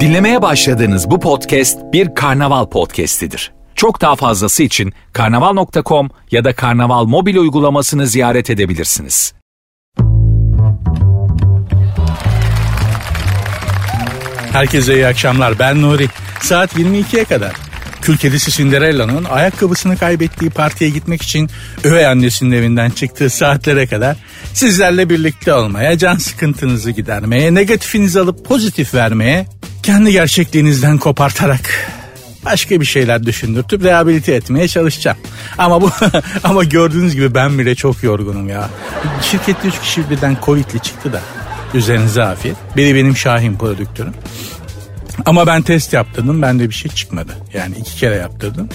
Dinlemeye başladığınız bu podcast bir karnaval podcastidir. Çok daha fazlası için karnaval.com ya da karnaval mobil uygulamasını ziyaret edebilirsiniz. Herkese iyi akşamlar. Ben Nuri. Saat 22'ye kadar Kül kedisi Cinderella'nın ayakkabısını kaybettiği partiye gitmek için üvey annesinin evinden çıktığı saatlere kadar sizlerle birlikte olmaya, can sıkıntınızı gidermeye, negatifinizi alıp pozitif vermeye, kendi gerçekliğinizden kopartarak başka bir şeyler düşündürtüp rehabilite etmeye çalışacağım. Ama bu ama gördüğünüz gibi ben bile çok yorgunum ya. Şirkette 3 kişi birden Covid'li çıktı da. Üzerinize afiyet. Biri benim Şahin prodüktörüm. Ama ben test yaptırdım bende bir şey çıkmadı. Yani iki kere yaptırdım.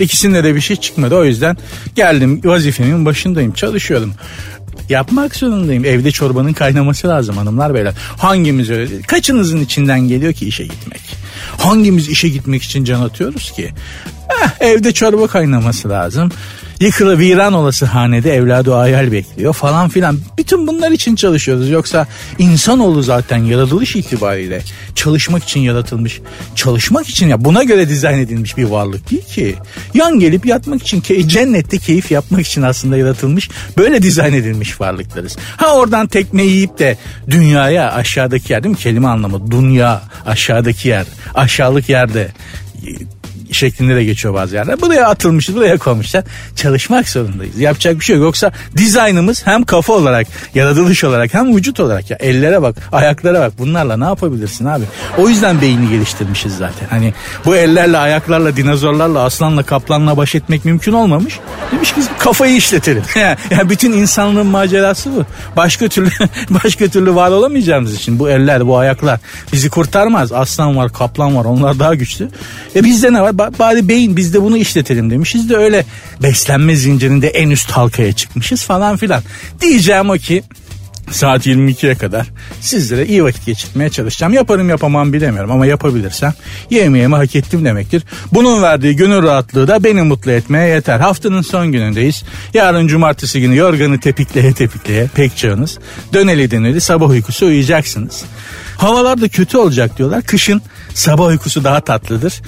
İkisinde de bir şey çıkmadı o yüzden geldim vazifemin başındayım çalışıyorum. Yapmak zorundayım. Evde çorbanın kaynaması lazım hanımlar beyler. Hangimiz öyle? Kaçınızın içinden geliyor ki işe gitmek? Hangimiz işe gitmek için can atıyoruz ki? Eh, evde çorba kaynaması lazım. Yıkılı viran olası hanede evladı hayal bekliyor falan filan. Bütün bunlar için çalışıyoruz. Yoksa insanoğlu zaten yaratılış itibariyle çalışmak için yaratılmış. Çalışmak için ya buna göre dizayn edilmiş bir varlık değil ki. Yan gelip yatmak için cennette keyif yapmak için aslında yaratılmış. Böyle dizayn edilmiş varlıklarız. Ha oradan tekme yiyip de dünyaya aşağıdaki yer değil mi? Kelime anlamı. Dünya aşağıdaki yer. Aşağılık yerde şeklinde de geçiyor bazı yerler. Buraya atılmışız, buraya koymuşlar. Çalışmak zorundayız. Yapacak bir şey yok. Yoksa dizaynımız hem kafa olarak, yaratılış olarak hem vücut olarak ya ellere bak, ayaklara bak. Bunlarla ne yapabilirsin abi? O yüzden beyni geliştirmişiz zaten. Hani bu ellerle, ayaklarla, dinozorlarla, aslanla, kaplanla baş etmek mümkün olmamış. Demiş ki kafayı işletelim. yani bütün insanlığın macerası bu. Başka türlü başka türlü var olamayacağımız için bu eller, bu ayaklar bizi kurtarmaz. Aslan var, kaplan var. Onlar daha güçlü. E bizde ne var? Bari beyin biz de bunu işletelim demişiz de öyle beslenme zincirinde en üst halkaya çıkmışız falan filan. Diyeceğim o ki saat 22'ye kadar sizlere iyi vakit geçirmeye çalışacağım. Yaparım yapamam bilemiyorum ama yapabilirsem yemeğimi hak ettim demektir. Bunun verdiği gönül rahatlığı da beni mutlu etmeye yeter. Haftanın son günündeyiz. Yarın cumartesi günü yorganı tepikleye tepikleye pek çoğunuz döneli döneli sabah uykusu uyuyacaksınız. Havalar da kötü olacak diyorlar. Kışın sabah uykusu daha tatlıdır.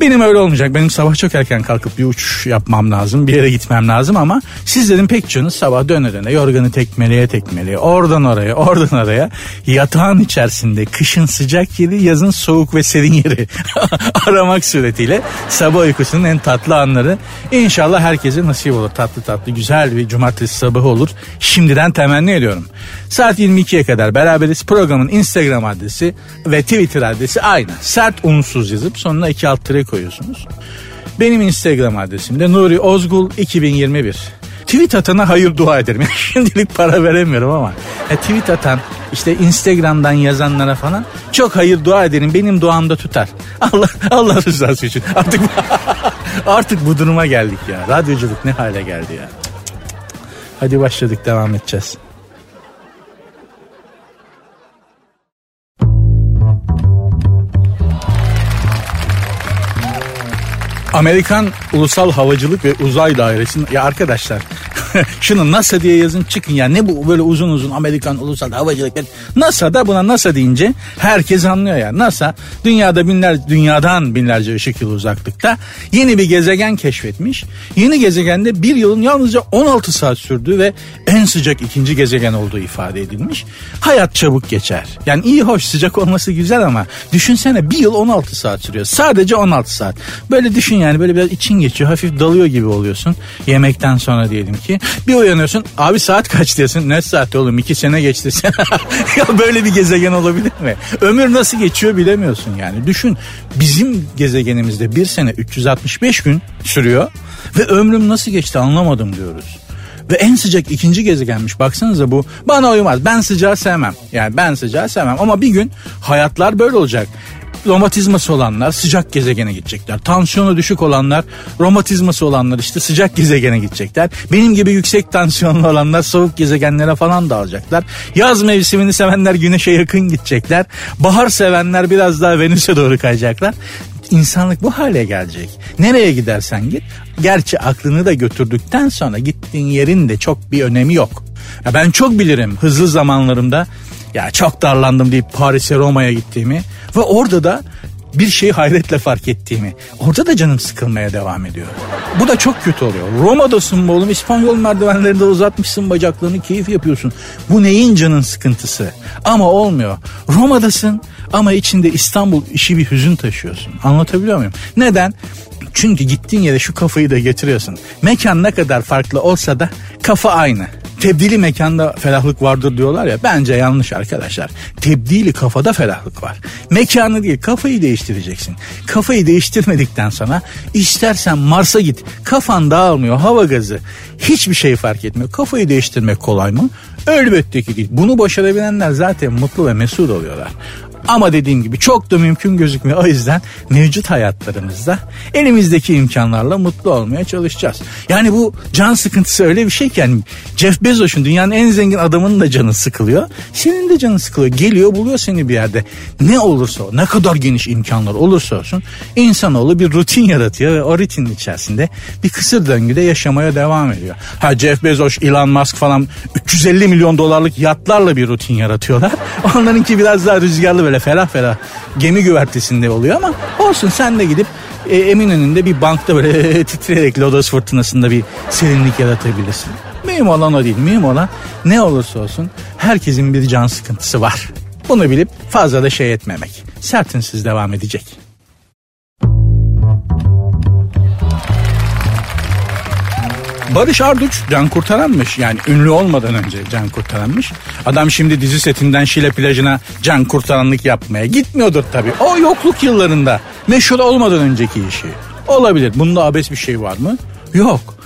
Benim öyle olmayacak. Benim sabah çok erken kalkıp bir uçuş yapmam lazım. Bir yere gitmem lazım ama sizlerin pek çoğunuz sabah döne döne yorganı tekmeleye tekmeleye oradan oraya oradan oraya yatağın içerisinde kışın sıcak yeri yazın soğuk ve serin yeri aramak suretiyle sabah uykusunun en tatlı anları inşallah herkese nasip olur. Tatlı tatlı güzel bir cumartesi sabahı olur. Şimdiden temenni ediyorum. Saat 22'ye kadar beraberiz. Programın Instagram adresi ve Twitter adresi aynı. Sert unsuz yazıp sonuna iki alt tire koyuyorsunuz. Benim Instagram adresim de Nuri Ozgul 2021. Tweet atana hayır dua ederim. Şimdilik para veremiyorum ama. Ya tweet atan işte Instagram'dan yazanlara falan çok hayır dua ederim. Benim duamda tutar. Allah Allah rızası için. Artık artık bu duruma geldik ya. Radyoculuk ne hale geldi ya. Hadi başladık devam edeceğiz. Amerikan Ulusal Havacılık ve Uzay Dairesi'nin ya arkadaşlar şunu NASA diye yazın çıkın ya ne bu böyle uzun uzun Amerikan Ulusal Havacılık NASA da buna NASA deyince herkes anlıyor ya NASA dünyada binler dünyadan binlerce ışık yılı uzaklıkta yeni bir gezegen keşfetmiş. Yeni gezegende bir yılın yalnızca 16 saat sürdüğü ve en sıcak ikinci gezegen olduğu ifade edilmiş. Hayat çabuk geçer. Yani iyi hoş sıcak olması güzel ama düşünsene bir yıl 16 saat sürüyor. Sadece 16 saat. Böyle düşün yani böyle biraz için geçiyor. Hafif dalıyor gibi oluyorsun. Yemekten sonra diyelim ki. Bir uyanıyorsun. Abi saat kaç diyorsun. Ne saat oğlum? iki sene geçti. ya böyle bir gezegen olabilir mi? Ömür nasıl geçiyor bilemiyorsun yani. Düşün bizim gezegenimizde bir sene 365 gün sürüyor. Ve ömrüm nasıl geçti anlamadım diyoruz. Ve en sıcak ikinci gezegenmiş. Baksanıza bu bana uymaz. Ben sıcağı sevmem. Yani ben sıcağı sevmem. Ama bir gün hayatlar böyle olacak romatizması olanlar sıcak gezegene gidecekler. Tansiyonu düşük olanlar, romatizması olanlar işte sıcak gezegene gidecekler. Benim gibi yüksek tansiyonlu olanlar soğuk gezegenlere falan dağılacaklar. Yaz mevsimini sevenler güneşe yakın gidecekler. Bahar sevenler biraz daha Venüs'e doğru kayacaklar İnsanlık bu hale gelecek. Nereye gidersen git. Gerçi aklını da götürdükten sonra gittiğin yerin de çok bir önemi yok. Ya ben çok bilirim hızlı zamanlarımda Ya çok darlandım deyip Paris'e Roma'ya gittiğimi ve orada da bir şeyi hayretle fark ettiğimi. Orada da canım sıkılmaya devam ediyor. Bu da çok kötü oluyor. Roma'dasın mı oğlum İspanyol merdivenlerinde uzatmışsın bacaklarını keyif yapıyorsun. Bu neyin canın sıkıntısı? Ama olmuyor. Roma'dasın ama içinde İstanbul işi bir hüzün taşıyorsun. Anlatabiliyor muyum? Neden? Çünkü gittiğin yere şu kafayı da getiriyorsun. Mekan ne kadar farklı olsa da kafa aynı. Tebdili mekanda ferahlık vardır diyorlar ya bence yanlış arkadaşlar. Tebdili kafada ferahlık var. Mekanı değil kafayı değiştireceksin. Kafayı değiştirmedikten sonra istersen Mars'a git. Kafan dağılmıyor hava gazı. Hiçbir şey fark etmiyor. Kafayı değiştirmek kolay mı? Elbette ki değil. Bunu başarabilenler zaten mutlu ve mesut oluyorlar. Ama dediğim gibi çok da mümkün gözükmüyor. O yüzden mevcut hayatlarımızda elimizdeki imkanlarla mutlu olmaya çalışacağız. Yani bu can sıkıntısı öyle bir şey ki yani Jeff Bezos'un dünyanın en zengin adamının da canı sıkılıyor. Senin de canın sıkılıyor. Geliyor buluyor seni bir yerde. Ne olursa ne kadar geniş imkanlar olursa olsun insanoğlu bir rutin yaratıyor ve o rutinin içerisinde bir kısır döngüde yaşamaya devam ediyor. Ha Jeff Bezos, Elon Musk falan 350 milyon dolarlık yatlarla bir rutin yaratıyorlar. Onlarınki biraz daha rüzgarlı böyle ferah ferah gemi güvertesinde oluyor ama olsun sen de gidip e, Eminönü'nde bir bankta böyle titreyerek lodos fırtınasında bir serinlik yaratabilirsin. Mühim olan o değil. Mühim olan ne olursa olsun herkesin bir can sıkıntısı var. Bunu bilip fazla da şey etmemek. Sertinsiz devam edecek. Barış Arduç can kurtaranmış. Yani ünlü olmadan önce can kurtaranmış. Adam şimdi dizi setinden Şile plajına can kurtaranlık yapmaya gitmiyordur tabii. O yokluk yıllarında meşhur olmadan önceki işi. Olabilir. Bunda abes bir şey var mı? Yok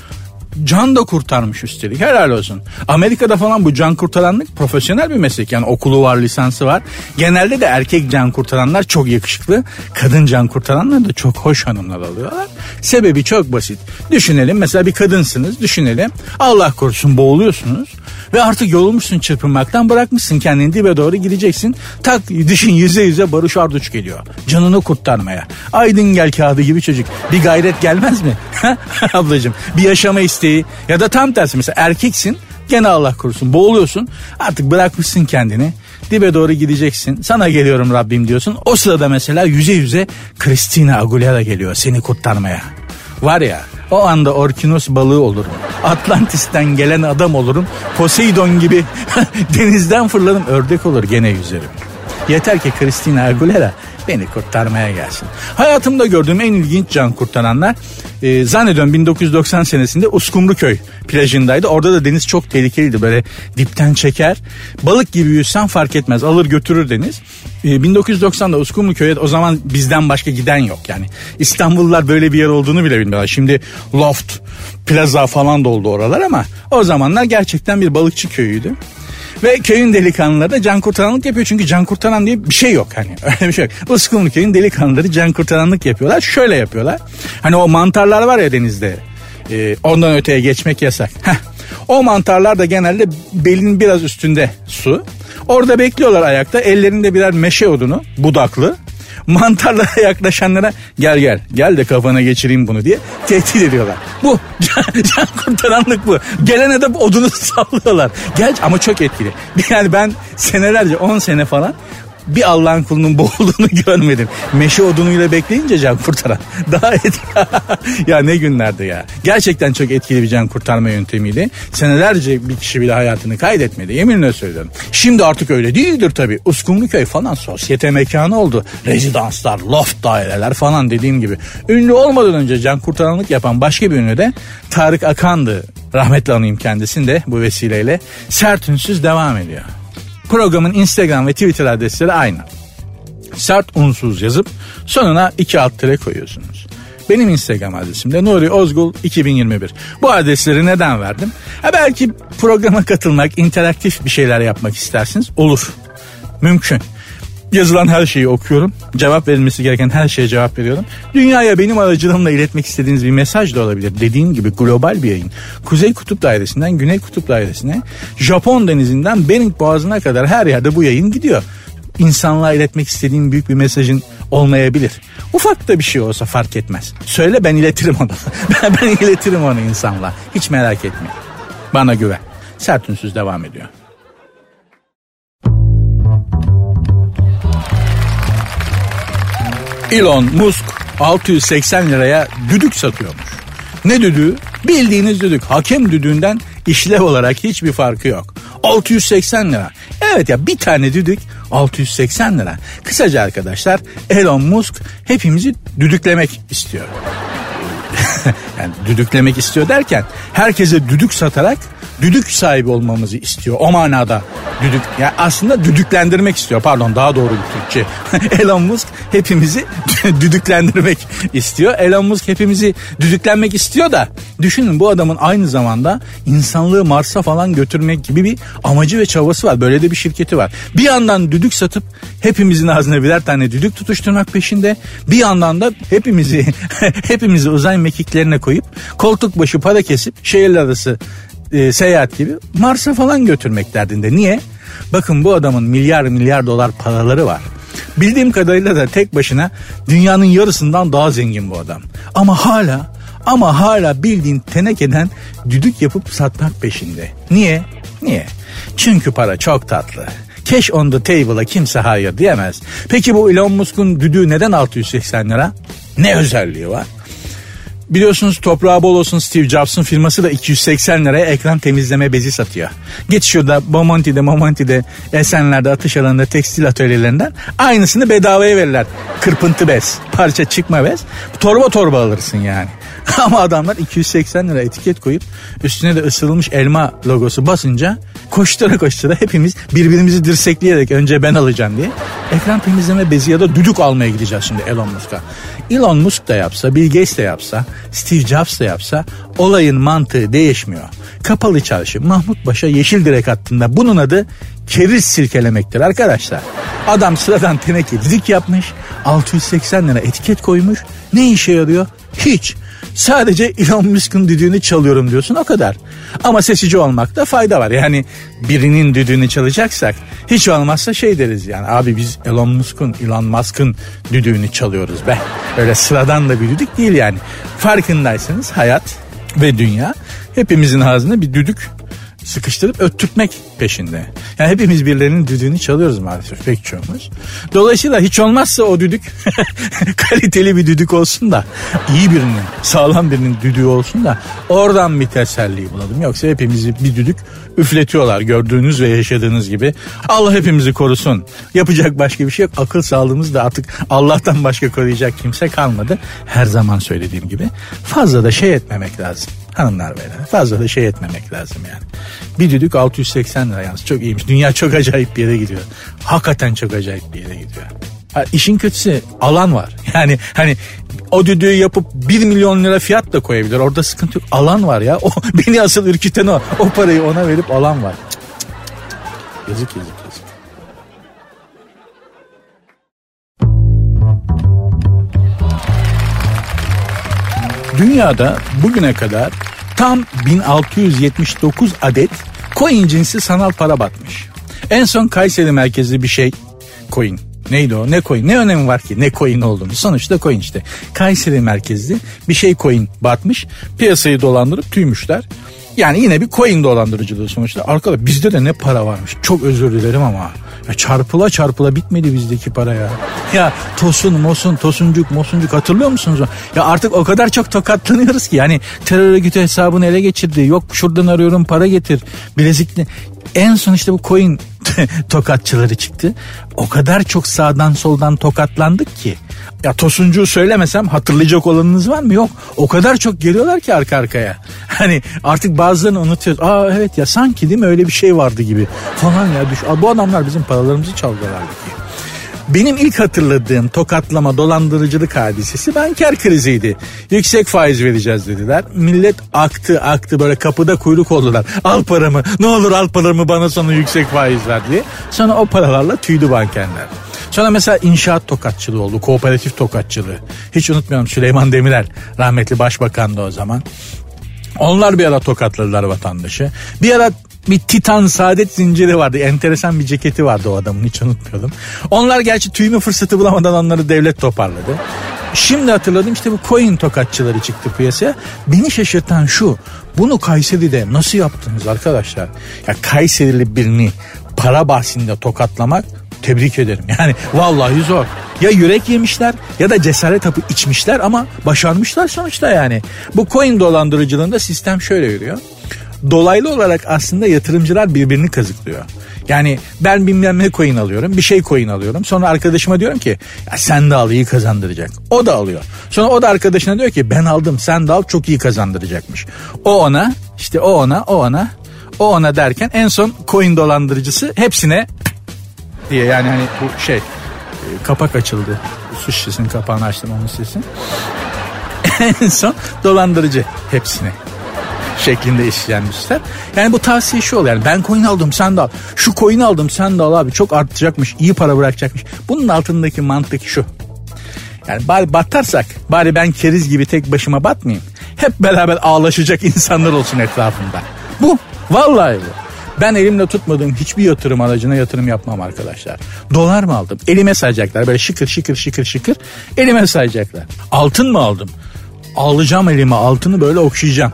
can da kurtarmış üstelik helal olsun. Amerika'da falan bu can kurtaranlık profesyonel bir meslek yani okulu var lisansı var. Genelde de erkek can kurtaranlar çok yakışıklı. Kadın can kurtaranlar da çok hoş hanımlar alıyorlar. Sebebi çok basit. Düşünelim mesela bir kadınsınız düşünelim. Allah korusun boğuluyorsunuz. Ve artık yorulmuşsun çırpınmaktan bırakmışsın kendini dibe doğru gideceksin. Tak düşün yüze yüze Barış Arduç geliyor. Canını kurtarmaya. Aydın gel kağıdı gibi çocuk. Bir gayret gelmez mi? Ablacığım bir yaşama isteği ya da tam tersi mesela erkeksin gene Allah korusun boğuluyorsun artık bırakmışsın kendini dibe doğru gideceksin sana geliyorum Rabbim diyorsun o sırada mesela yüze yüze Christina Aguilera geliyor seni kurtarmaya var ya o anda orkinos balığı olurum. Atlantis'ten gelen adam olurum. Poseidon gibi denizden fırlarım ördek olur gene yüzerim. Yeter ki Christina Aguilera beni kurtarmaya gelsin. Hayatımda gördüğüm en ilginç can kurtaranlar e, zannediyorum 1990 senesinde Uskumruköy plajındaydı. Orada da deniz çok tehlikeliydi böyle dipten çeker. Balık gibi yüzsen fark etmez alır götürür deniz. E, 1990'da Uskumruköy'e o zaman bizden başka giden yok yani. İstanbullular böyle bir yer olduğunu bile bilmiyorlar. Şimdi Loft, Plaza falan da oldu oralar ama o zamanlar gerçekten bir balıkçı köyüydü. Ve köyün delikanlıları da can kurtaranlık yapıyor. Çünkü can kurtaran diye bir şey yok hani. Öyle bir şey yok. Uskumru köyün delikanlıları can kurtaranlık yapıyorlar. Şöyle yapıyorlar. Hani o mantarlar var ya denizde. E, ondan öteye geçmek yasak. Heh. O mantarlar da genelde belin biraz üstünde su. Orada bekliyorlar ayakta. Ellerinde birer meşe odunu budaklı mantarlara yaklaşanlara gel gel gel de kafana geçireyim bunu diye tehdit ediyorlar. Bu can, kurtaranlık bu. Gelene de odunu sallıyorlar. Gel ama çok etkili. Yani ben senelerce 10 sene falan bir Allah'ın kulunun boğulduğunu görmedim. Meşe odunuyla bekleyince can kurtaran. Daha etkili. ya ne günlerdi ya. Gerçekten çok etkili bir can kurtarma yöntemiydi. Senelerce bir kişi bile hayatını kaydetmedi. Yeminle söylüyorum. Şimdi artık öyle değildir tabii. Uskumruköy falan sosyete mekanı oldu. Rezidanslar, loft daireler falan dediğim gibi. Ünlü olmadan önce can kurtaranlık yapan başka bir ünlü de Tarık Akan'dı. Rahmetli anayım kendisini de bu vesileyle. Sert ünsüz devam ediyor. Programın Instagram ve Twitter adresleri aynı. Sert unsuz yazıp sonuna iki alt tere koyuyorsunuz. Benim Instagram adresim de Nuri Ozgul 2021. Bu adresleri neden verdim? Ha belki programa katılmak, interaktif bir şeyler yapmak istersiniz. Olur. Mümkün. Yazılan her şeyi okuyorum. Cevap verilmesi gereken her şeye cevap veriyorum. Dünyaya benim aracılığımla iletmek istediğiniz bir mesaj da olabilir. Dediğim gibi global bir yayın. Kuzey Kutup Dairesi'nden Güney Kutup Dairesi'ne, Japon denizinden Bering Boğazı'na kadar her yerde bu yayın gidiyor. İnsanlığa iletmek istediğim büyük bir mesajın olmayabilir. Ufak da bir şey olsa fark etmez. Söyle ben iletirim onu. ben iletirim onu insanlığa. Hiç merak etmeyin. Bana güven. Sert ünsüz devam ediyor. Elon Musk 680 liraya düdük satıyormuş. Ne düdüğü? Bildiğiniz düdük. Hakem düdüğünden işlev olarak hiçbir farkı yok. 680 lira. Evet ya bir tane düdük 680 lira. Kısaca arkadaşlar Elon Musk hepimizi düdüklemek istiyor. yani düdüklemek istiyor derken herkese düdük satarak düdük sahibi olmamızı istiyor. O manada düdük yani aslında düdüklendirmek istiyor. Pardon daha doğru bir Türkçe. Elon Musk hepimizi düdüklendirmek istiyor. Elon Musk hepimizi düdüklenmek istiyor da düşünün bu adamın aynı zamanda insanlığı Mars'a falan götürmek gibi bir amacı ve çabası var. Böyle de bir şirketi var. Bir yandan düdük satıp hepimizin ağzına birer tane düdük tutuşturmak peşinde. Bir yandan da hepimizi hepimizi uzay mekiklerine koyup koltuk başı para kesip şehirler arası e, seyahat gibi Mars'a falan götürmek derdinde. Niye? Bakın bu adamın milyar milyar dolar paraları var. Bildiğim kadarıyla da tek başına dünyanın yarısından daha zengin bu adam. Ama hala ama hala bildiğin tenekeden düdük yapıp satmak peşinde. Niye? Niye? Çünkü para çok tatlı. Cash on the table'a kimse hayır diyemez. Peki bu Elon Musk'un düdüğü neden 680 lira? Ne özelliği var? Biliyorsunuz toprağı bol olsun Steve Jobs'un firması da 280 liraya ekran temizleme bezi satıyor. Git şurada Bomonti'de Momonti'de Esenler'de atış alanında tekstil atölyelerinden aynısını bedavaya verirler. Kırpıntı bez, parça çıkma bez. Torba torba alırsın yani. Ama adamlar 280 lira etiket koyup üstüne de ısırılmış elma logosu basınca koştura koştura hepimiz birbirimizi dirsekleyerek önce ben alacağım diye ekran temizleme bezi ya da düdük almaya gideceğiz şimdi Elon Musk'a. Elon Musk da yapsa, Bill Gates de yapsa, Steve Jobs da yapsa olayın mantığı değişmiyor. Kapalı çarşı Mahmut Paşa Yeşil Direk hattında bunun adı keriz silkelemektir arkadaşlar. Adam sıradan teneke didik yapmış, 680 lira etiket koymuş. Ne işe yarıyor? Hiç. Sadece Elon Musk'ın düdüğünü çalıyorum diyorsun o kadar. Ama sesici olmakta fayda var. Yani birinin düdüğünü çalacaksak hiç olmazsa şey deriz yani abi biz Elon Musk'un Elon Musk'ın düdüğünü çalıyoruz be. Öyle sıradan da bir düdük değil yani. Farkındaysanız hayat ve dünya hepimizin ağzına bir düdük sıkıştırıp öttürtmek peşinde. Yani hepimiz birilerinin düdüğünü çalıyoruz maalesef pek çoğumuz. Dolayısıyla hiç olmazsa o düdük kaliteli bir düdük olsun da iyi birinin, sağlam birinin düdüğü olsun da oradan bir teselli bulalım. Yoksa hepimizi bir düdük üfletiyorlar gördüğünüz ve yaşadığınız gibi. Allah hepimizi korusun. Yapacak başka bir şey yok. Akıl sağlığımız da artık Allah'tan başka koruyacak kimse kalmadı. Her zaman söylediğim gibi fazla da şey etmemek lazım hanımlar beyler. Fazla da şey etmemek lazım yani. Bir düdük 680 lira yalnız çok iyiymiş. Dünya çok acayip bir yere gidiyor. Hakikaten çok acayip bir yere gidiyor. Ha, işin kötüsü alan var. Yani hani o düdüğü yapıp 1 milyon lira fiyat da koyabilir. Orada sıkıntı yok. Alan var ya. O beni asıl ürküten o. O parayı ona verip alan var. Cık cık cık. Yazık yazık. Dünyada bugüne kadar tam 1679 adet coin cinsi sanal para batmış. En son Kayseri merkezli bir şey coin. Neydi o? Ne coin? Ne önemi var ki? Ne coin olduğunu. Sonuçta coin işte. Kayseri merkezli bir şey coin batmış. Piyasayı dolandırıp tüymüşler. Yani yine bir coin dolandırıcılığı sonuçta. Arkadaşlar bizde de ne para varmış. Çok özür dilerim ama. Ya çarpıla çarpıla bitmedi bizdeki para ya. Ya tosun mosun tosuncuk mosuncuk hatırlıyor musunuz? Ya artık o kadar çok tokatlanıyoruz ki. Yani terör örgütü hesabını ele geçirdi. Yok şuradan arıyorum para getir. Bilezikli. En son işte bu coin tokatçıları çıktı. O kadar çok sağdan soldan tokatlandık ki. Ya Tosuncuğu söylemesem hatırlayacak olanınız var mı? Yok. O kadar çok geliyorlar ki arka arkaya. Hani artık bazılarını unutuyoruz. Aa evet ya sanki değil mi öyle bir şey vardı gibi falan ya. Düş. Aa, bu adamlar bizim paralarımızı çaldılar ki. Benim ilk hatırladığım tokatlama dolandırıcılık hadisesi banker kriziydi. Yüksek faiz vereceğiz dediler. Millet aktı aktı böyle kapıda kuyruk oldular. Al paramı ne olur al paramı bana sonra yüksek faiz ver diye. Sonra o paralarla tüydü bankerler. Sonra mesela inşaat tokatçılığı oldu. Kooperatif tokatçılığı. Hiç unutmuyorum Süleyman Demirel rahmetli başbakandı o zaman. Onlar bir ara tokatladılar vatandaşı. Bir ara bir Titan saadet zinciri vardı. Enteresan bir ceketi vardı o adamın hiç unutmuyordum. Onlar gerçi tüyme fırsatı bulamadan onları devlet toparladı. Şimdi hatırladım işte bu coin tokatçıları çıktı piyasaya. Beni şaşırtan şu. Bunu Kayseri'de nasıl yaptınız arkadaşlar? Ya Kayserili birini para bahsinde tokatlamak tebrik ederim. Yani vallahi zor. Ya yürek yemişler ya da cesaret hapı içmişler ama başarmışlar sonuçta yani. Bu coin dolandırıcılığında sistem şöyle yürüyor. Dolaylı olarak aslında yatırımcılar birbirini kazıklıyor. Yani ben bilmem ne coin alıyorum bir şey coin alıyorum. Sonra arkadaşıma diyorum ki ya sen de al iyi kazandıracak. O da alıyor. Sonra o da arkadaşına diyor ki ben aldım sen de al çok iyi kazandıracakmış. O ona işte o ona o ona o ona derken en son coin dolandırıcısı hepsine diye yani hani bu şey e, kapak açıldı. Su şişesinin kapağını açtım onun sesini. en son dolandırıcı hepsine şeklinde işlenmişler. Yani bu tavsiye şu oluyor. Yani ben coin aldım sen de al. Şu coin aldım sen de al abi. Çok artacakmış. iyi para bırakacakmış. Bunun altındaki mantık şu. Yani bari batarsak bari ben keriz gibi tek başıma batmayayım. Hep beraber ağlaşacak insanlar olsun etrafımda. Bu. Vallahi bu. Ben elimle tutmadığım hiçbir yatırım aracına yatırım yapmam arkadaşlar. Dolar mı aldım? Elime sayacaklar. Böyle şıkır şıkır şıkır şıkır. Elime sayacaklar. Altın mı aldım? Alacağım elime altını böyle okşayacağım.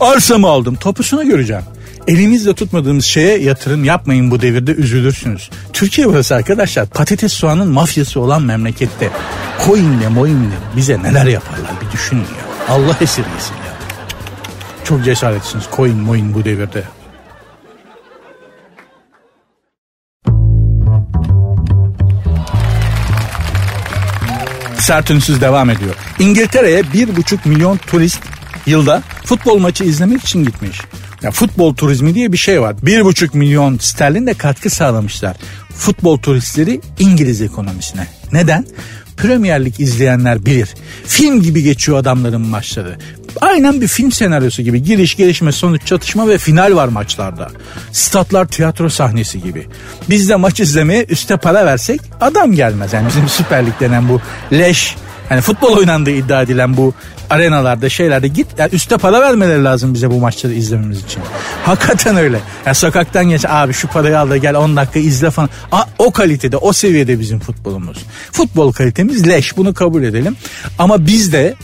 Arsa mı aldım? Topusunu göreceğim. Elimizle tutmadığımız şeye yatırım yapmayın bu devirde üzülürsünüz. Türkiye burası arkadaşlar patates soğanın mafyası olan memlekette. Coinle moinle bize neler yaparlar bir düşünün ya. Allah esirgesin ya. Çok cesaretlısınız coin moin bu devirde. Sert devam ediyor. İngiltere'ye bir buçuk milyon turist yılda futbol maçı izlemek için gitmiş. Ya futbol turizmi diye bir şey var. Bir buçuk milyon sterlin de katkı sağlamışlar. Futbol turistleri İngiliz ekonomisine. Neden? Premier Lig izleyenler bilir. Film gibi geçiyor adamların maçları. Aynen bir film senaryosu gibi. Giriş, gelişme, sonuç, çatışma ve final var maçlarda. Statlar tiyatro sahnesi gibi. Biz de maç izlemeye üste para versek adam gelmez. Yani bizim Süper Lig denen bu leş Hani futbol oynandığı iddia edilen bu arenalarda şeylerde git yani üste para vermeleri lazım bize bu maçları izlememiz için. Hakikaten öyle. Yani sokaktan geç abi şu parayı al da gel 10 dakika izle falan. A, o kalitede o seviyede bizim futbolumuz. Futbol kalitemiz leş bunu kabul edelim. Ama biz de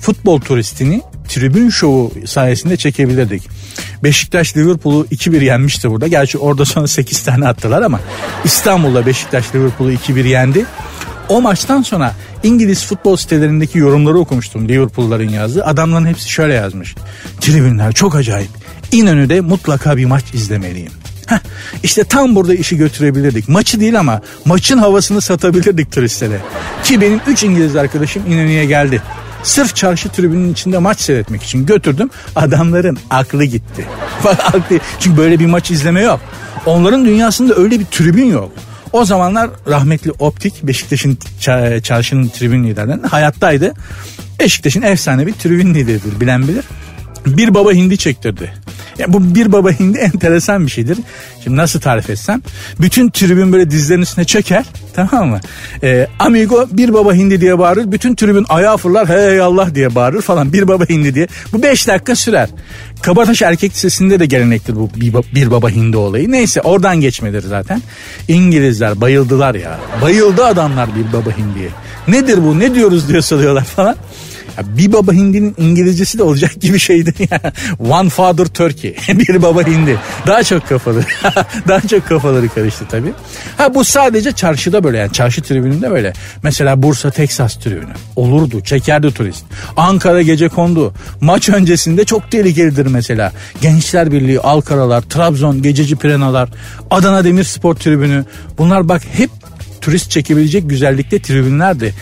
futbol turistini tribün şovu sayesinde çekebilirdik. Beşiktaş Liverpool'u 2-1 yenmişti burada. Gerçi orada sonra 8 tane attılar ama İstanbul'da Beşiktaş Liverpool'u 2-1 yendi. O maçtan sonra İngiliz futbol sitelerindeki yorumları okumuştum Liverpool'ların yazdığı. Adamların hepsi şöyle yazmış. Tribünler çok acayip. İnönü'de mutlaka bir maç izlemeliyim. Heh, işte tam burada işi götürebilirdik. Maçı değil ama maçın havasını satabilirdik turistlere. Ki benim 3 İngiliz arkadaşım İnönü'ye geldi. Sırf çarşı tribünün içinde maç seyretmek için götürdüm. Adamların aklı gitti. Çünkü böyle bir maç izleme yok. Onların dünyasında öyle bir tribün yok. O zamanlar rahmetli Optik Beşiktaş'ın çarşının tribün liderlerinden hayattaydı. Beşiktaş'ın efsane bir tribün lideridir bilen bilir. Bir baba hindi çektirdi. Yani bu bir baba hindi enteresan bir şeydir. Şimdi nasıl tarif etsem? Bütün tribün böyle dizlerin üstüne çeker. Tamam mı? Ee, amigo bir baba hindi diye bağırır. Bütün tribün ayağa fırlar hey Allah diye bağırır falan. Bir baba hindi diye. Bu beş dakika sürer. Kabataş Erkek Lisesi'nde de gelenektir bu bir baba hindi olayı. Neyse oradan geçmedir zaten. İngilizler bayıldılar ya. Bayıldı adamlar bir baba hindiye. Nedir bu ne diyoruz diye soruyorlar falan. Bir baba hindinin İngilizcesi de olacak gibi şeydi ya. One father turkey. bir baba hindi. Daha çok kafaları. daha çok kafaları karıştı tabii. Ha bu sadece çarşıda böyle yani çarşı tribününde böyle. Mesela Bursa Texas tribünü. Olurdu. Çekerdi turist. Ankara gece kondu. Maç öncesinde çok tehlikelidir mesela. Gençler Birliği, Alkaralar, Trabzon, Gececi Pirenalar, Adana Demirspor tribünü. Bunlar bak hep turist çekebilecek güzellikte tribünlerdi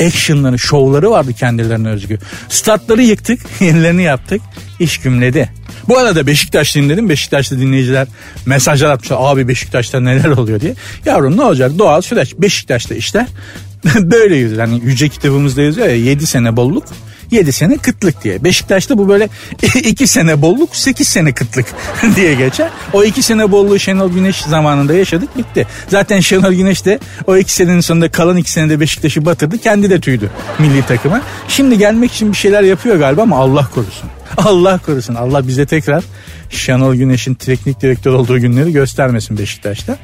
actionları, şovları vardı kendilerine özgü. Statları yıktık, yenilerini yaptık. İş gümledi. Bu arada Beşiktaşlıyım dedim. Beşiktaşlı dinleyiciler mesajlar atmışlar. Abi Beşiktaş'ta neler oluyor diye. Yavrum ne olacak? Doğal süreç. Beşiktaş'ta işler böyle yüzüyor. Hani yüce kitabımızda yazıyor ya 7 sene bolluk 7 sene kıtlık diye. Beşiktaş'ta bu böyle 2 sene bolluk 8 sene kıtlık diye geçer. O 2 sene bolluğu Şenol Güneş zamanında yaşadık bitti. Zaten Şenol Güneş de o 2 senenin sonunda kalan 2 senede Beşiktaş'ı batırdı. Kendi de tüydü milli takıma. Şimdi gelmek için bir şeyler yapıyor galiba ama Allah korusun. Allah korusun. Allah bize tekrar Şenol Güneş'in teknik direktör olduğu günleri göstermesin Beşiktaş'ta.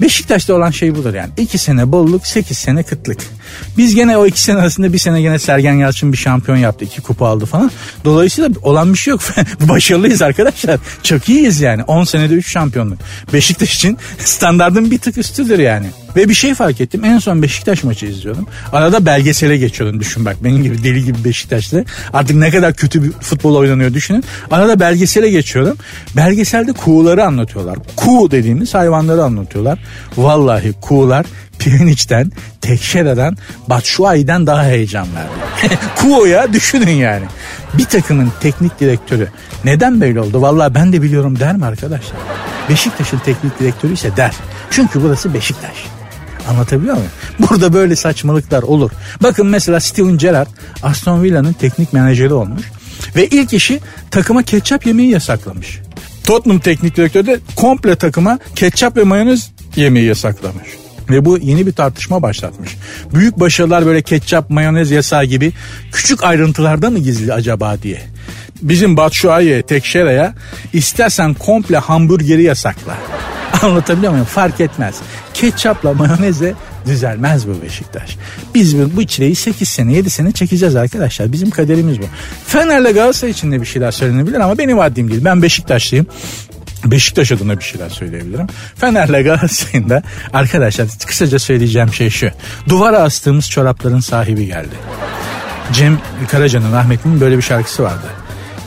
Beşiktaş'ta olan şey budur yani. 2 sene bolluk 8 sene kıtlık. Biz gene o iki sene arasında bir sene gene Sergen Yalçın bir şampiyon yaptı. iki kupa aldı falan. Dolayısıyla olan bir şey yok. Başarılıyız arkadaşlar. Çok iyiyiz yani. 10 senede 3 şampiyonluk. Beşiktaş için standartın bir tık üstüdür yani. Ve bir şey fark ettim. En son Beşiktaş maçı izliyordum. Arada belgesele geçiyordum düşün bak. Benim gibi deli gibi Beşiktaş'ta. Artık ne kadar kötü bir futbol oynanıyor düşünün. Arada belgesele geçiyordum. Belgeselde kuğuları anlatıyorlar. Kuğu dediğimiz hayvanları anlatıyorlar. Vallahi kuğular Pjaniç'ten, Tekşera'dan, Batshuayi'den daha heyecan verdi. Kuo'ya düşünün yani. Bir takımın teknik direktörü neden böyle oldu? Vallahi ben de biliyorum der mi arkadaşlar? Beşiktaş'ın teknik direktörü ise der. Çünkü burası Beşiktaş. Anlatabiliyor muyum? Burada böyle saçmalıklar olur. Bakın mesela Steven Gerrard Aston Villa'nın teknik menajeri olmuş. Ve ilk işi takıma ketçap yemeği yasaklamış. Tottenham teknik direktörü de komple takıma ketçap ve mayonez yemeği yasaklamış. Ve bu yeni bir tartışma başlatmış. Büyük başarılar böyle ketçap, mayonez yasağı gibi küçük ayrıntılarda mı gizli acaba diye. Bizim Batshuayi'ye, Tekşera'ya istersen komple hamburgeri yasakla. Anlatabiliyor muyum? Fark etmez. Ketçapla mayoneze düzelmez bu Beşiktaş. Biz bu, bu çileyi 8 sene 7 sene çekeceğiz arkadaşlar. Bizim kaderimiz bu. Fener'le Galatasaray için de bir şeyler söylenebilir ama benim haddim değil. Ben Beşiktaşlıyım. Beşiktaş adına bir şeyler söyleyebilirim. Fener'le Galatasaray'ın da arkadaşlar kısaca söyleyeceğim şey şu. Duvara astığımız çorapların sahibi geldi. Cem Karaca'nın rahmetinin böyle bir şarkısı vardı.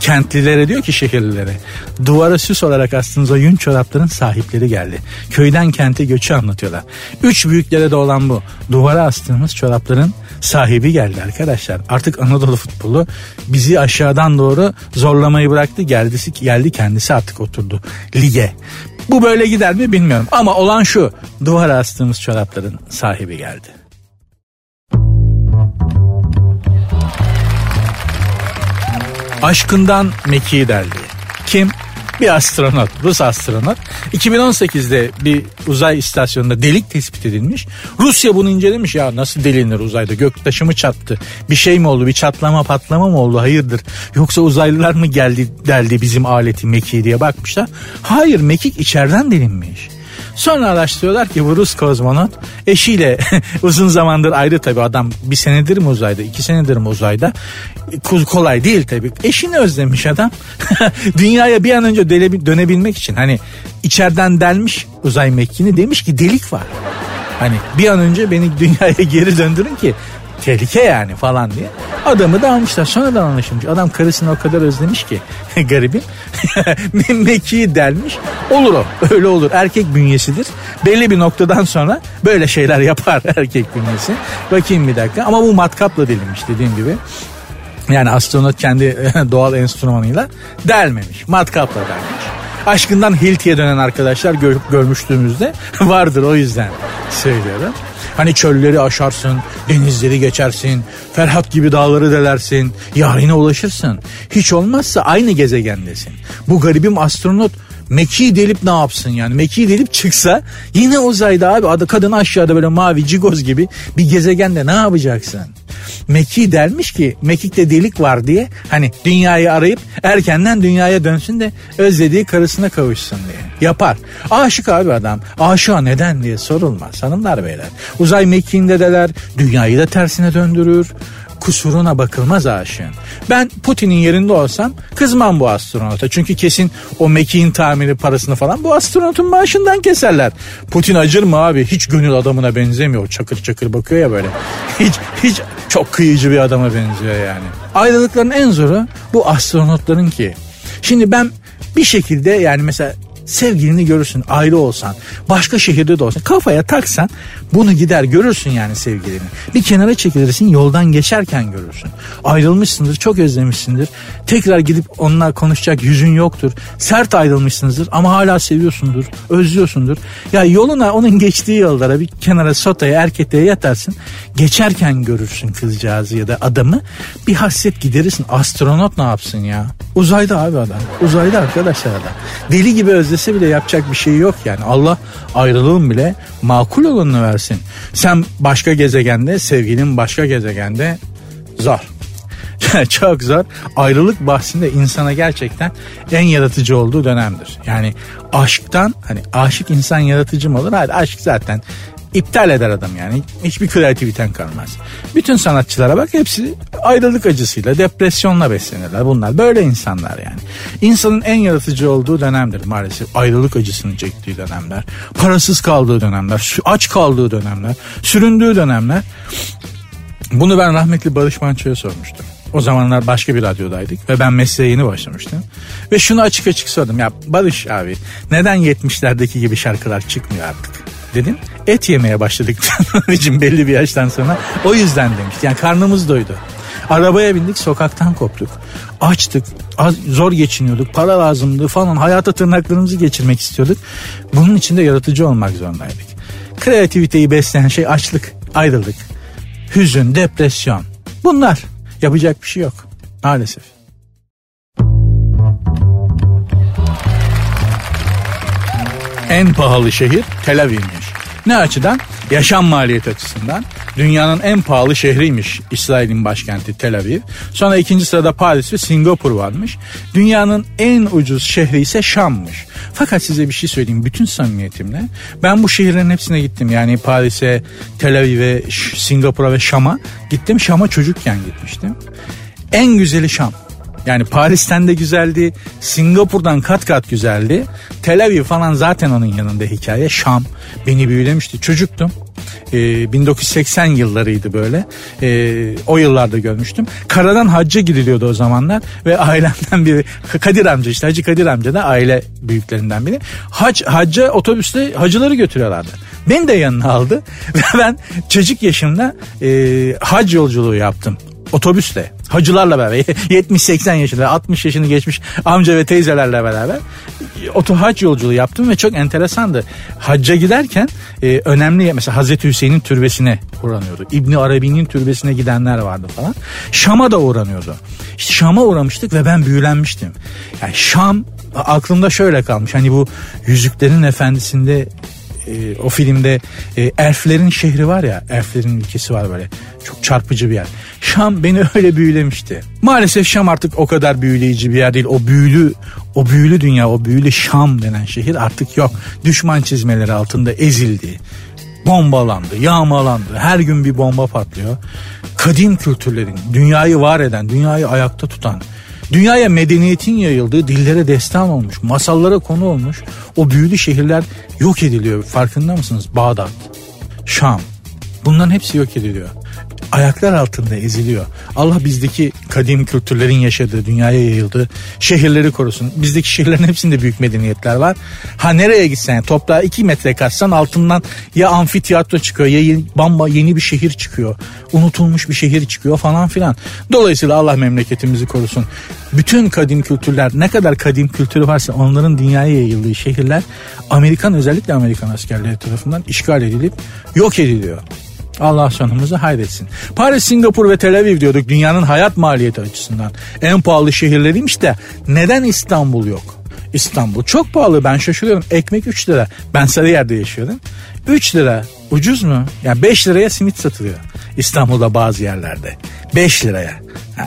Kentlilere diyor ki şehirlilere duvara süs olarak astığınız o yün çorapların sahipleri geldi. Köyden kente göçü anlatıyorlar. Üç büyüklere de olan bu. Duvara astığımız çorapların sahibi geldi arkadaşlar. Artık Anadolu futbolu bizi aşağıdan doğru zorlamayı bıraktı. Geldisi, geldi kendisi artık oturdu lige. Bu böyle gider mi bilmiyorum. Ama olan şu duvara astığımız çorapların sahibi geldi. Aşkından mekiği deldi. Kim? Bir astronot, Rus astronot. 2018'de bir uzay istasyonunda delik tespit edilmiş. Rusya bunu incelemiş ya nasıl delinir uzayda göktaşı mı çattı? Bir şey mi oldu? Bir çatlama patlama mı oldu? Hayırdır? Yoksa uzaylılar mı geldi deldi bizim aleti mekiği diye bakmışlar. Hayır mekik içeriden delinmiş. Sonra araştırıyorlar ki bu Rus kozmonot eşiyle uzun zamandır ayrı tabii adam bir senedir mi uzayda iki senedir mi uzayda kolay değil tabii. Eşini özlemiş adam. Dünyaya bir an önce dönebilmek için hani içeriden delmiş uzay mekiğini demiş ki delik var. Hani bir an önce beni dünyaya geri döndürün ki tehlike yani falan diye. Adamı da almışlar sonradan anlaşılmış. Adam karısını o kadar özlemiş ki garibim. Mekiği delmiş. Olur o öyle olur erkek bünyesidir. Belli bir noktadan sonra böyle şeyler yapar erkek bünyesi. Bakayım bir dakika ama bu matkapla delinmiş dediğim gibi. Yani astronot kendi doğal enstrümanıyla delmemiş. Matkapla delmiş. Aşkından Hilti'ye dönen arkadaşlar gör, görmüştüğümüzde vardır o yüzden söylüyorum. Hani çölleri aşarsın, denizleri geçersin, Ferhat gibi dağları delersin, yarine ulaşırsın. Hiç olmazsa aynı gezegendesin. Bu garibim astronot Mekiği delip ne yapsın yani? Mekiği delip çıksa yine uzayda abi adı kadın aşağıda böyle mavi cigoz gibi bir gezegende ne yapacaksın? Mekik delmiş ki Mekik'te delik var diye hani dünyayı arayıp erkenden dünyaya dönsün de özlediği karısına kavuşsun diye. Yapar. Aşık abi adam. Aşığa neden diye sorulmaz hanımlar beyler. Uzay mekiğinde deler dünyayı da tersine döndürür kusuruna bakılmaz aşığın. Ben Putin'in yerinde olsam kızmam bu astronota. Çünkü kesin o mekiğin tamiri parasını falan bu astronotun maaşından keserler. Putin acır mı abi? Hiç gönül adamına benzemiyor. Çakır çakır bakıyor ya böyle. Hiç hiç çok kıyıcı bir adama benziyor yani. Ayrılıkların en zoru bu astronotların ki. Şimdi ben bir şekilde yani mesela sevgilini görürsün ayrı olsan başka şehirde de olsan kafaya taksan bunu gider görürsün yani sevgilini. Bir kenara çekilirsin yoldan geçerken görürsün. Ayrılmışsındır çok özlemişsindir. Tekrar gidip onunla konuşacak yüzün yoktur. Sert ayrılmışsınızdır ama hala seviyorsundur, özlüyorsundur. Ya yoluna onun geçtiği yollara bir kenara sotaya erketeye yatarsın. Geçerken görürsün kızcağızı ya da adamı. Bir hasret giderirsin. Astronot ne yapsın ya? Uzayda abi adam. Uzayda arkadaşlar adam. Deli gibi özlese bile yapacak bir şey yok yani. Allah ayrılığın bile makul olanını versin. Sen başka gezegende, sevgilin başka gezegende zor. çok zor. Ayrılık bahsinde insana gerçekten en yaratıcı olduğu dönemdir. Yani aşktan hani aşık insan yaratıcı mı olur? Hayır aşk zaten iptal eder adam yani. Hiçbir kreativiten kalmaz. Bütün sanatçılara bak hepsi ayrılık acısıyla, depresyonla beslenirler bunlar. Böyle insanlar yani. İnsanın en yaratıcı olduğu dönemdir maalesef. Ayrılık acısını çektiği dönemler. Parasız kaldığı dönemler. Aç kaldığı dönemler. Süründüğü dönemler. Bunu ben rahmetli Barış Manço'ya sormuştum. O zamanlar başka bir radyodaydık ve ben mesleğe yeni başlamıştım. Ve şunu açık açık sordum. Ya Barış abi neden 70'lerdeki gibi şarkılar çıkmıyor artık? Dedim. Et yemeye başladık için belli bir yaştan sonra. O yüzden demişti. Yani karnımız doydu. Arabaya bindik sokaktan koptuk. Açtık. Az, zor geçiniyorduk. Para lazımdı falan. Hayata tırnaklarımızı geçirmek istiyorduk. Bunun için de yaratıcı olmak zorundaydık. Kreativiteyi besleyen şey açlık, ayrılık, hüzün, depresyon. Bunlar. Yapacak bir şey yok. Maalesef. En pahalı şehir Tel Aviv'miş. Ne açıdan? Yaşam maliyeti açısından. Dünyanın en pahalı şehriymiş İsrail'in başkenti Tel Aviv. Sonra ikinci sırada Paris ve Singapur varmış. Dünyanın en ucuz şehri ise Şam'mış. Fakat size bir şey söyleyeyim bütün samimiyetimle. Ben bu şehirlerin hepsine gittim. Yani Paris'e, Tel Aviv'e, Singapur'a ve Şam'a gittim. Şam'a çocukken gitmiştim. En güzeli Şam. Yani Paris'ten de güzeldi. Singapur'dan kat kat güzeldi. Tel Aviv falan zaten onun yanında hikaye. Şam beni büyülemişti. Çocuktum. Ee, 1980 yıllarıydı böyle. Ee, o yıllarda görmüştüm. Karadan hacca gidiliyordu o zamanlar ve ailemden biri Kadir amca işte Hacı Kadir amca da aile büyüklerinden biri. Hac, hacca otobüste hacıları götürüyorlardı. Beni de yanına aldı ve ben çocuk yaşımda e, hac yolculuğu yaptım otobüsle hacılarla beraber 70-80 yaşında 60 yaşını geçmiş amca ve teyzelerle beraber oto hac yolculuğu yaptım ve çok enteresandı. Hacca giderken e, önemli mesela Hazreti Hüseyin'in türbesine uğranıyordu. İbni Arabi'nin türbesine gidenler vardı falan. Şam'a da uğranıyordu. İşte Şam'a uğramıştık ve ben büyülenmiştim. Yani Şam aklımda şöyle kalmış. Hani bu Yüzüklerin Efendisi'nde e, o filmde e, elflerin şehri var ya elflerin ülkesi var böyle çok çarpıcı bir yer. Şam beni öyle büyülemişti. Maalesef Şam artık o kadar büyüleyici bir yer değil. O büyülü o büyülü dünya o büyülü Şam denen şehir artık yok. Düşman çizmeleri altında ezildi. Bombalandı, yağmalandı. Her gün bir bomba patlıyor. Kadim kültürlerin, dünyayı var eden, dünyayı ayakta tutan, Dünyaya medeniyetin yayıldığı, dillere destan olmuş, masallara konu olmuş o büyülü şehirler yok ediliyor. Farkında mısınız? Bağdat, Şam. Bunların hepsi yok ediliyor ayaklar altında eziliyor. Allah bizdeki kadim kültürlerin yaşadığı, dünyaya yayıldığı şehirleri korusun. Bizdeki şehirlerin hepsinde büyük medeniyetler var. Ha nereye gitsen toprağa iki metre kaçsan altından ya amfiteyatro çıkıyor ya yeni, bamba yeni bir şehir çıkıyor. Unutulmuş bir şehir çıkıyor falan filan. Dolayısıyla Allah memleketimizi korusun. Bütün kadim kültürler ne kadar kadim kültürü varsa onların dünyaya yayıldığı şehirler Amerikan özellikle Amerikan askerleri tarafından işgal edilip yok ediliyor. Allah sonumuzu hayretsin. Paris, Singapur ve Tel Aviv diyorduk dünyanın hayat maliyeti açısından. En pahalı şehirleriymiş de neden İstanbul yok? İstanbul çok pahalı ben şaşırıyorum. Ekmek 3 lira. Ben Sarıyer'de yaşıyorum. 3 lira ucuz mu? Yani 5 liraya simit satılıyor. İstanbul'da bazı yerlerde. 5 liraya. Ha,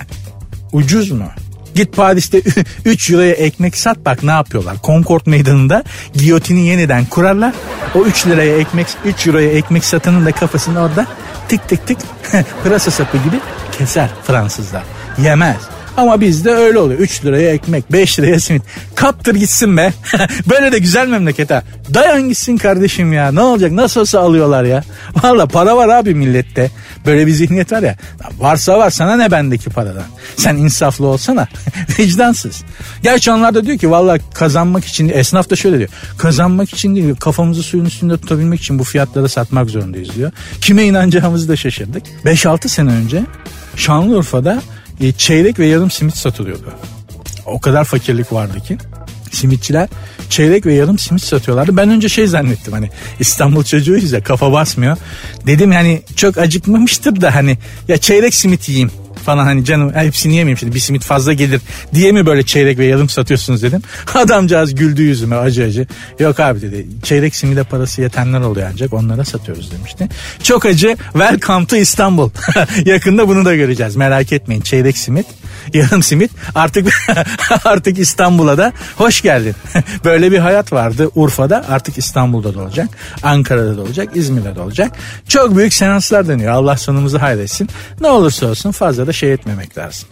ucuz mu? Git Paris'te 3 euroya ekmek sat bak ne yapıyorlar. Concord meydanında giyotini yeniden kurarlar. O 3 liraya ekmek 3 euroya ekmek satanın da kafasını orada tık tık tık pırasa sapı gibi keser Fransızlar. Yemez. Ama bizde öyle oluyor. 3 liraya ekmek, 5 liraya simit. Kaptır gitsin be. Böyle de güzel memleket ha. Dayan gitsin kardeşim ya. Ne olacak? Nasıl olsa alıyorlar ya. Valla para var abi millette. Böyle bir zihniyet var ya. Varsa var sana ne bendeki paradan. Sen insaflı olsana. Vicdansız. Gerçi onlar da diyor ki valla kazanmak için esnaf da şöyle diyor. Kazanmak için değil kafamızı suyun üstünde tutabilmek için bu fiyatları satmak zorundayız diyor. Kime inanacağımızı da şaşırdık. 5-6 sene önce Şanlıurfa'da e, çeyrek ve yarım simit satılıyordu. O kadar fakirlik vardı ki simitçiler çeyrek ve yarım simit satıyorlardı. Ben önce şey zannettim hani İstanbul çocuğuyuz ya kafa basmıyor. Dedim yani çok acıkmamıştır da hani ya çeyrek simit yiyeyim falan hani canım hepsini yemeyeyim şimdi bir simit fazla gelir diye mi böyle çeyrek ve yarım satıyorsunuz dedim. Adamcağız güldü yüzüme acı acı. Yok abi dedi çeyrek simide parası yetenler oluyor ancak onlara satıyoruz demişti. Çok acı welcome to İstanbul. Yakında bunu da göreceğiz merak etmeyin çeyrek simit yarım simit artık artık İstanbul'a da hoş geldin. Böyle bir hayat vardı Urfa'da artık İstanbul'da da olacak. Ankara'da da olacak İzmir'de de olacak. Çok büyük seanslar dönüyor Allah sonumuzu hayretsin. Ne olursa olsun fazla da şey etmemek lazım.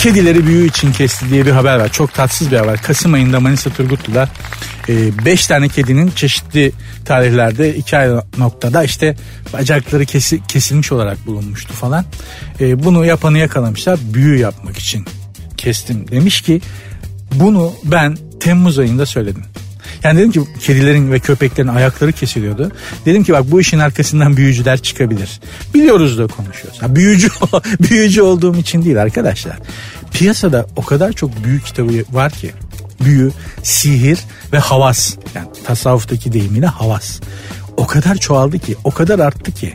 Kedileri büyü için kesti diye bir haber var. Çok tatsız bir haber. Kasım ayında Manisa Turgutlu'da 5 e, tane kedinin çeşitli tarihlerde iki ayrı noktada işte bacakları kesi, kesilmiş olarak bulunmuştu falan. E, bunu yapanı yakalamışlar büyü yapmak için kestim. Demiş ki bunu ben Temmuz ayında söyledim. Yani dedim ki kedilerin ve köpeklerin ayakları kesiliyordu. Dedim ki bak bu işin arkasından büyücüler çıkabilir. Biliyoruz da konuşuyoruz. Ha, büyücü büyücü olduğum için değil arkadaşlar. Piyasada o kadar çok büyük kitabı var ki büyü, sihir ve havas. Yani tasavvuftaki deyimiyle havas. O kadar çoğaldı ki, o kadar arttı ki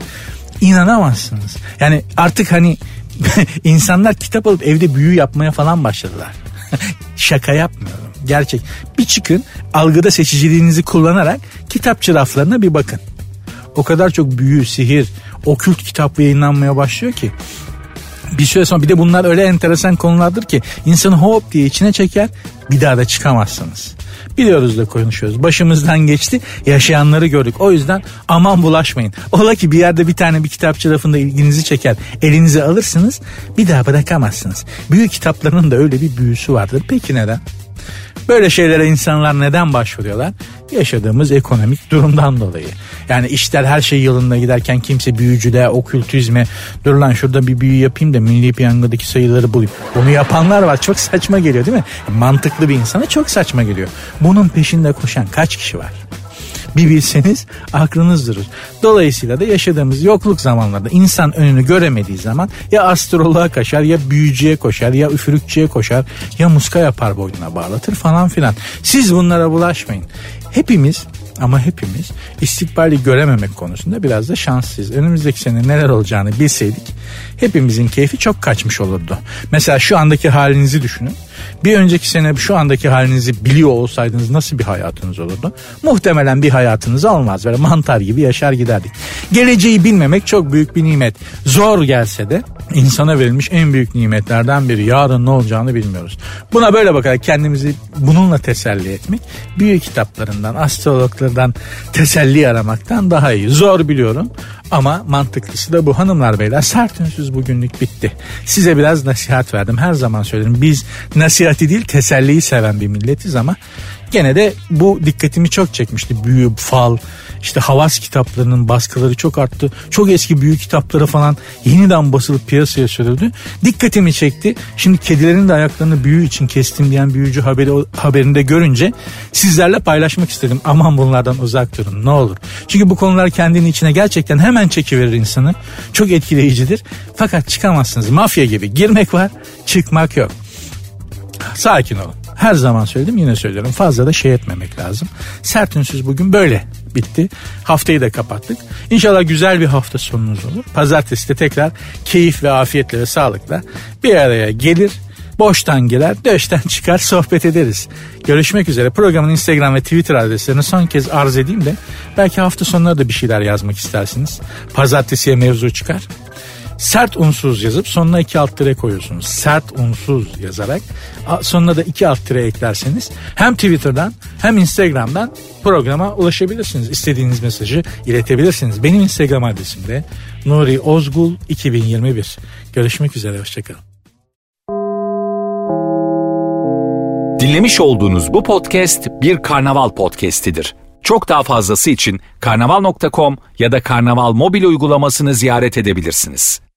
inanamazsınız. Yani artık hani insanlar kitap alıp evde büyü yapmaya falan başladılar. Şaka yapmıyorum. Gerçek. Bir çıkın algıda seçiciliğinizi kullanarak kitapçı raflarına bir bakın. O kadar çok büyü, sihir, okült kitap yayınlanmaya başlıyor ki bir süre sonra bir de bunlar öyle enteresan konulardır ki insanı hop diye içine çeker bir daha da çıkamazsınız. Biliyoruz da konuşuyoruz. Başımızdan geçti. Yaşayanları gördük. O yüzden aman bulaşmayın. Ola ki bir yerde bir tane bir kitapçı rafında ilginizi çeker. Elinize alırsınız. Bir daha bırakamazsınız. Büyük kitaplarının da öyle bir büyüsü vardır. Peki neden? Böyle şeylere insanlar neden başvuruyorlar? Yaşadığımız ekonomik durumdan dolayı. Yani işler her şey yolunda giderken kimse büyücülüğe, okültizme dur lan şurada bir büyü yapayım da milli piyangodaki sayıları bulayım. Bunu yapanlar var. Çok saçma geliyor değil mi? Mantıklı bir insana çok saçma geliyor. Bunun peşinde koşan kaç kişi var? Bir bilseniz aklınız durur. Dolayısıyla da yaşadığımız yokluk zamanlarda insan önünü göremediği zaman ya astroloğa kaçar ya büyücüye koşar ya üfürükçüye koşar ya muska yapar boynuna bağlatır falan filan. Siz bunlara bulaşmayın. Hepimiz ama hepimiz istikbali görememek konusunda biraz da şanssız. Önümüzdeki sene neler olacağını bilseydik hepimizin keyfi çok kaçmış olurdu. Mesela şu andaki halinizi düşünün. Bir önceki sene şu andaki halinizi biliyor olsaydınız nasıl bir hayatınız olurdu? Muhtemelen bir hayatınız olmaz. Böyle mantar gibi yaşar giderdik. Geleceği bilmemek çok büyük bir nimet. Zor gelse de insana verilmiş en büyük nimetlerden biri. Yarın ne olacağını bilmiyoruz. Buna böyle bakarak kendimizi bununla teselli etmek büyük kitaplarından, astrologlardan teselli aramaktan daha iyi. Zor biliyorum ama mantıklısı da bu hanımlar beyler sert ünsüz bugünlük bitti. Size biraz nasihat verdim her zaman söylerim. Biz nasihati değil teselliyi seven bir milletiz ama gene de bu dikkatimi çok çekmişti. Büyü, fal, işte havas kitaplarının baskıları çok arttı. Çok eski büyük kitapları falan yeniden basılıp piyasaya sürüldü. Dikkatimi çekti. Şimdi kedilerin de ayaklarını büyü için kestim diyen büyücü haberi, haberinde görünce sizlerle paylaşmak istedim. Aman bunlardan uzak durun ne olur. Çünkü bu konular kendini içine gerçekten hemen çekiverir insanı. Çok etkileyicidir. Fakat çıkamazsınız. Mafya gibi girmek var çıkmak yok. Sakin olun. Her zaman söyledim yine söylüyorum. Fazla da şey etmemek lazım. Sert ünsüz bugün böyle bitti. Haftayı da kapattık. İnşallah güzel bir hafta sonunuz olur. Pazartesi de tekrar keyif ve afiyetle ve sağlıkla bir araya gelir. Boştan gelir, döşten çıkar, sohbet ederiz. Görüşmek üzere. Programın Instagram ve Twitter adreslerini son kez arz edeyim de belki hafta sonları da bir şeyler yazmak istersiniz. Pazartesiye mevzu çıkar sert unsuz yazıp sonuna iki alt tire koyuyorsunuz. Sert unsuz yazarak sonuna da iki alt tire eklerseniz hem Twitter'dan hem Instagram'dan programa ulaşabilirsiniz. İstediğiniz mesajı iletebilirsiniz. Benim Instagram adresim de Nuri Ozgul 2021. Görüşmek üzere hoşçakalın. Dinlemiş olduğunuz bu podcast bir karnaval podcastidir. Çok daha fazlası için karnaval.com ya da karnaval mobil uygulamasını ziyaret edebilirsiniz.